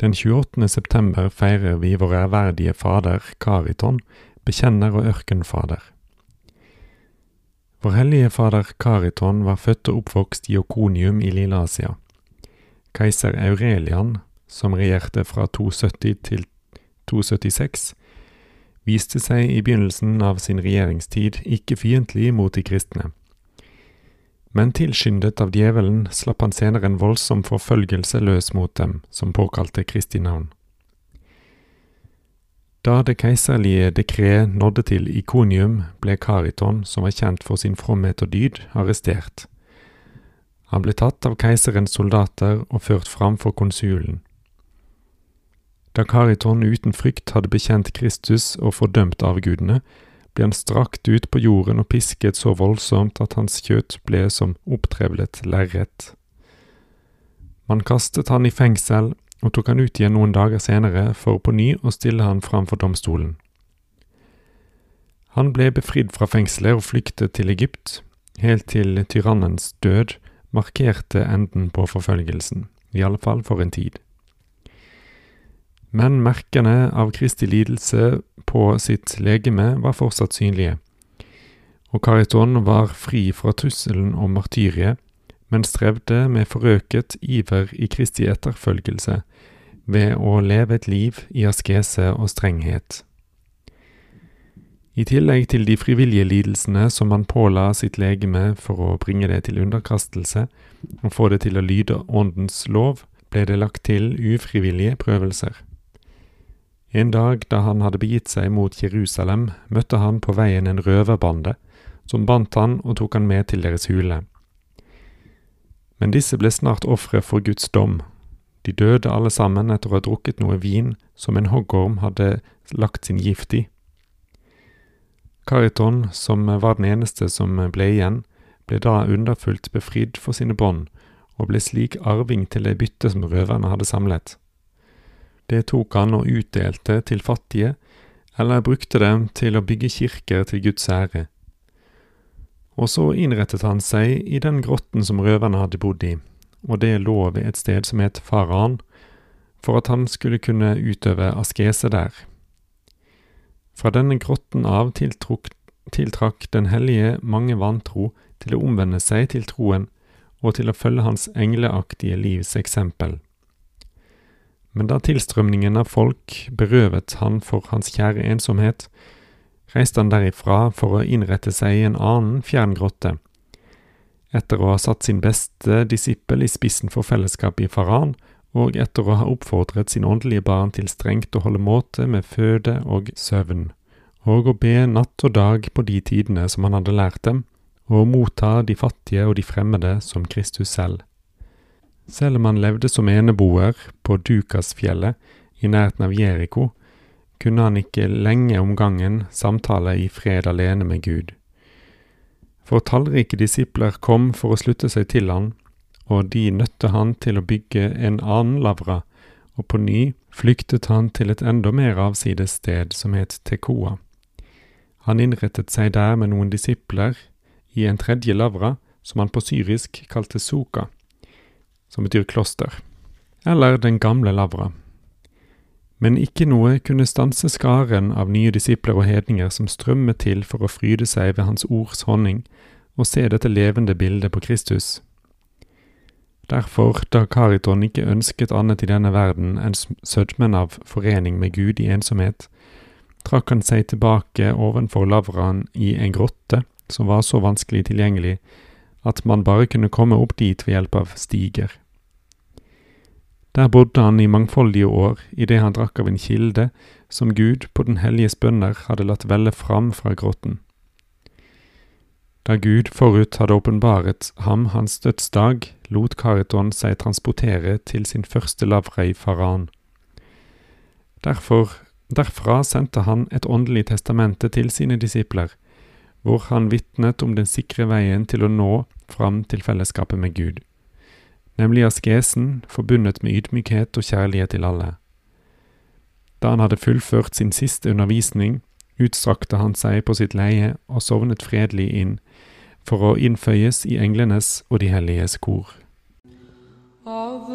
Den 28. september feirer vi vår ærverdige fader, Kariton, bekjenner og ørkenfader. Vår hellige fader Kariton var født og oppvokst i Okonium i Lilleasia. Keiser Aurelian, som regjerte fra 270 til 276, viste seg i begynnelsen av sin regjeringstid ikke fiendtlig mot de kristne. Men tilskyndet av djevelen slapp han senere en voldsom forfølgelse løs mot dem, som påkalte Kristi navn. Da det keiserlige dekret nådde til Ikonium, ble Kariton, som var kjent for sin fromhet og dyd, arrestert. Han ble tatt av keiserens soldater og ført fram for konsulen. Da Kariton uten frykt hadde bekjent Kristus og fordømt avgudene, ble han strakt ut på jorden og pisket så voldsomt at hans kjøtt ble som opptrevlet lerret. Man kastet han i fengsel og tok han ut igjen noen dager senere for på ny å stille han fram for domstolen. Han ble befridd fra fengselet og flyktet til Egypt, helt til tyrannens død markerte enden på forfølgelsen, i alle fall for en tid. Men merkene av Kristi lidelse på sitt legeme var fortsatt synlige, og Kariton var fri fra trusselen om martyriet, men strevde med forøket iver i Kristi etterfølgelse ved å leve et liv i askese og strenghet. I tillegg til de frivillige lidelsene som han påla sitt legeme for å bringe det til underkastelse og få det til å lyde åndens lov, ble det lagt til ufrivillige prøvelser. En dag da han hadde begitt seg mot Jerusalem, møtte han på veien en røverbande, som bandt han og tok han med til deres hule. Men disse ble snart ofre for Guds dom. De døde alle sammen etter å ha drukket noe vin som en hoggorm hadde lagt sin gift i. Kariton, som var den eneste som ble igjen, ble da underfullt befridd for sine bånd, og ble slik arving til det byttet som røverne hadde samlet. Det tok han og utdelte til fattige, eller brukte dem til å bygge kirker til Guds ære. Og så innrettet han seg i den grotten som røverne hadde bodd i, og det lå ved et sted som het Faran, for at han skulle kunne utøve askese der. Fra denne grotten av tiltrukk, tiltrakk Den hellige mange vantro til å omvende seg til troen og til å følge hans engleaktige livs eksempel. Men da tilstrømningen av folk berøvet han for hans kjære ensomhet, reiste han derifra for å innrette seg i en annen fjern grotte. Etter å ha satt sin beste disippel i spissen for fellesskapet i Faran, og etter å ha oppfordret sin åndelige barn til strengt å holde måte med føde og søvn, og å be natt og dag på de tidene som han hadde lært dem, og å motta de fattige og de fremmede som Kristus selv. Selv om han levde som eneboer på Dukasfjellet i nærheten av Jeriko, kunne han ikke lenge om gangen samtale i fred alene med Gud. For tallrike disipler kom for å slutte seg til han, og de nødte han til å bygge en annen lavra, og på ny flyktet han til et enda mer avsides sted som het Tekoa. Han innrettet seg der med noen disipler i en tredje lavra, som han på syrisk kalte Soka, som betyr kloster, eller Den gamle lavra. Men ikke noe kunne stanse skaren av nye disipler og hedninger som strømmet til for å fryde seg ved Hans ords honning og se dette levende bildet på Kristus. Derfor, da Kariton ikke ønsket annet i denne verden enn sødmen av forening med Gud i ensomhet, trakk han seg tilbake ovenfor lavraen i en grotte som var så vanskelig tilgjengelig at man bare kunne komme opp dit ved hjelp av stiger. Der bodde han i mangfoldige år idet han drakk av en kilde som Gud på den helliges bønner hadde latt velle fram fra grotten. Da Gud forut hadde åpenbaret ham hans dødsdag, lot Kariton seg transportere til sin første lavrei Faran. Derfor, derfra sendte han et åndelig testamente til sine disipler, hvor han vitnet om den sikre veien til å nå fram til fellesskapet med Gud, nemlig askesen forbundet med ydmykhet og kjærlighet til alle. Da han hadde fullført sin siste undervisning, utstrakte han seg på sitt leie og sovnet fredelig inn, for å innføyes i englenes og de helliges kor. Av